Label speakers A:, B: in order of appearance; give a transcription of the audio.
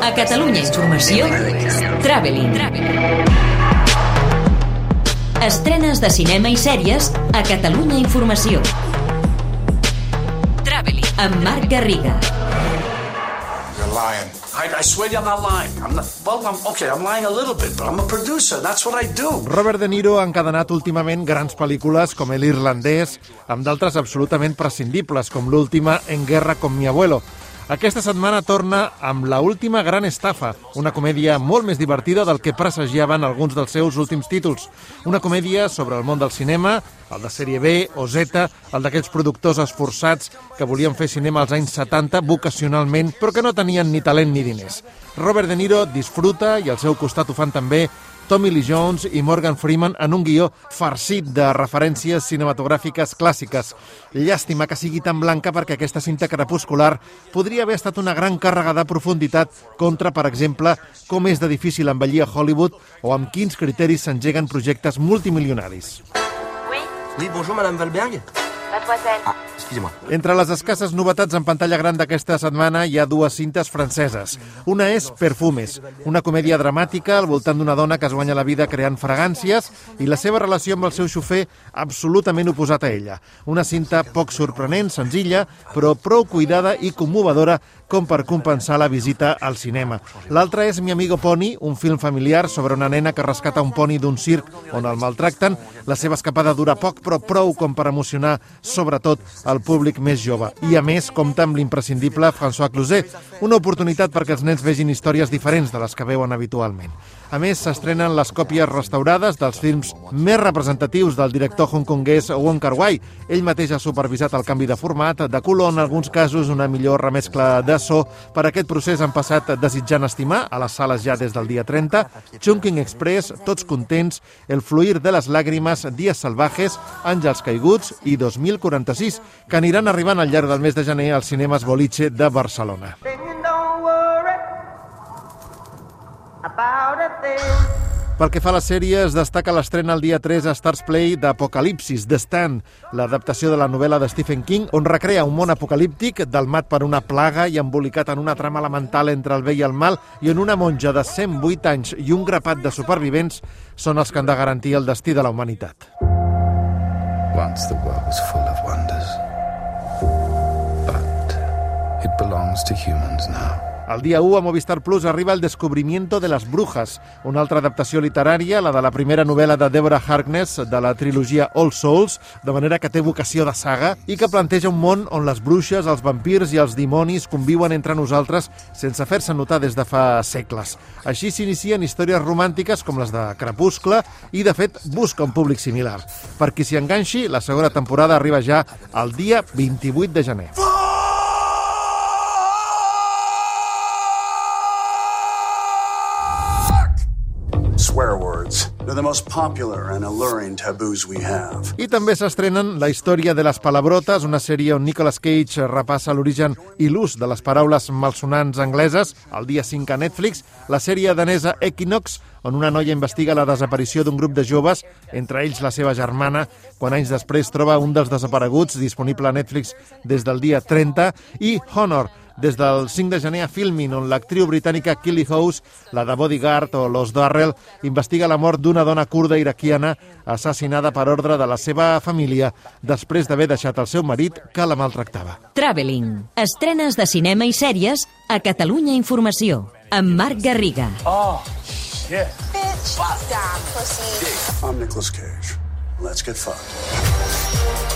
A: A Catalunya Informació, Traveling. Estrenes de cinema i sèries a Catalunya Informació. Traveling. Amb Marc Garriga.
B: You're lying.
C: I, I swear I'm not lying. I'm not, well, I'm, okay, I'm lying a little bit, but I'm a producer. That's what I do.
D: Robert De Niro ha encadenat últimament grans pel·lícules com El irlandès, amb d'altres absolutament prescindibles, com l'última En guerra con mi abuelo. Aquesta setmana torna amb La última gran estafa, una comèdia molt més divertida del que presagiaven alguns dels seus últims títols. Una comèdia sobre el món del cinema, el de sèrie B o Z, el d'aquells productors esforçats que volien fer cinema als anys 70 vocacionalment, però que no tenien ni talent ni diners. Robert De Niro disfruta i al seu costat ho fan també Tommy Lee Jones i Morgan Freeman en un guió farcit de referències cinematogràfiques clàssiques. Llàstima que sigui tan blanca perquè aquesta cinta crepuscular podria haver estat una gran càrrega de profunditat contra, per exemple, com és de difícil envellir a Hollywood o amb quins criteris s'engeguen projectes multimilionaris.
E: Oui,
F: bonjour Madame Valberg.
E: mademoiselle.
F: Ah, excusez-moi.
D: Entre les escasses novetats en pantalla gran d'aquesta setmana hi ha dues cintes franceses. Una és Perfumes, una comèdia dramàtica al voltant d'una dona que es guanya la vida creant fragàncies i la seva relació amb el seu xofer absolutament oposat a ella. Una cinta poc sorprenent, senzilla, però prou cuidada i commovedora com per compensar la visita al cinema. L'altra és Mi amigo Pony, un film familiar sobre una nena que rescata un poni d'un circ on el maltracten. La seva escapada dura poc, però prou com per emocionar sobretot el públic més jove. I a més, compta amb l'imprescindible François Cluzet, una oportunitat perquè els nens vegin històries diferents de les que veuen habitualment. A més, s'estrenen les còpies restaurades dels films més representatius del director hongkonguès Wong Kar-wai. Ell mateix ha supervisat el canvi de format, de color, en alguns casos una millor remescla de so. Per aquest procés han passat Desitjant estimar, a les sales ja des del dia 30, Chunking Express, Tots contents, El fluir de les làgrimes, Dies salvajes, Àngels caiguts i 2046, que aniran arribant al llarg del mes de gener als cinemes Boliche de Barcelona. Pel que fa a les sèries, destaca l'estrena el dia 3 a Stars Play d'Apocalipsis, The Stand, l'adaptació de la novel·la de Stephen King, on recrea un món apocalíptic delmat per una plaga i embolicat en una trama elemental entre el bé i el mal i on una monja de 108 anys i un grapat de supervivents són els que han de garantir el destí de la humanitat.
B: Once the world was full of wonders. But it belongs to humans now.
D: El dia 1 a Movistar Plus arriba el Descubrimiento de las Brujas, una altra adaptació literària, la de la primera novel·la de Deborah Harkness de la trilogia All Souls, de manera que té vocació de saga i que planteja un món on les bruixes, els vampirs i els dimonis conviuen entre nosaltres sense fer-se notar des de fa segles. Així s'inicien històries romàntiques com les de Crepuscle i, de fet, busca un públic similar. Per qui s'hi enganxi, la segona temporada arriba ja el dia 28 de gener.
G: Words. They're the most popular and alluring taboos we have.
D: I també s'estrenen La història de les palabrotes, una sèrie on Nicolas Cage repassa l'origen i l'ús de les paraules malsonants angleses, el dia 5 a Netflix, la sèrie danesa Equinox, on una noia investiga la desaparició d'un grup de joves, entre ells la seva germana, quan anys després troba un dels desapareguts, disponible a Netflix des del dia 30, i Honor, des del 5 de gener a Filmin, on l'actriu britànica Killy House, la de Bodyguard o Los Darrell, investiga la mort d'una dona kurda iraquiana assassinada per ordre de la seva família després d'haver deixat el seu marit que la maltractava.
A: Traveling. Estrenes de cinema i sèries a Catalunya Informació. Amb Marc Garriga.
C: Oh, shit.
E: Bitch, down, pussy.
G: I'm Nicolas Cage. Let's get fucked.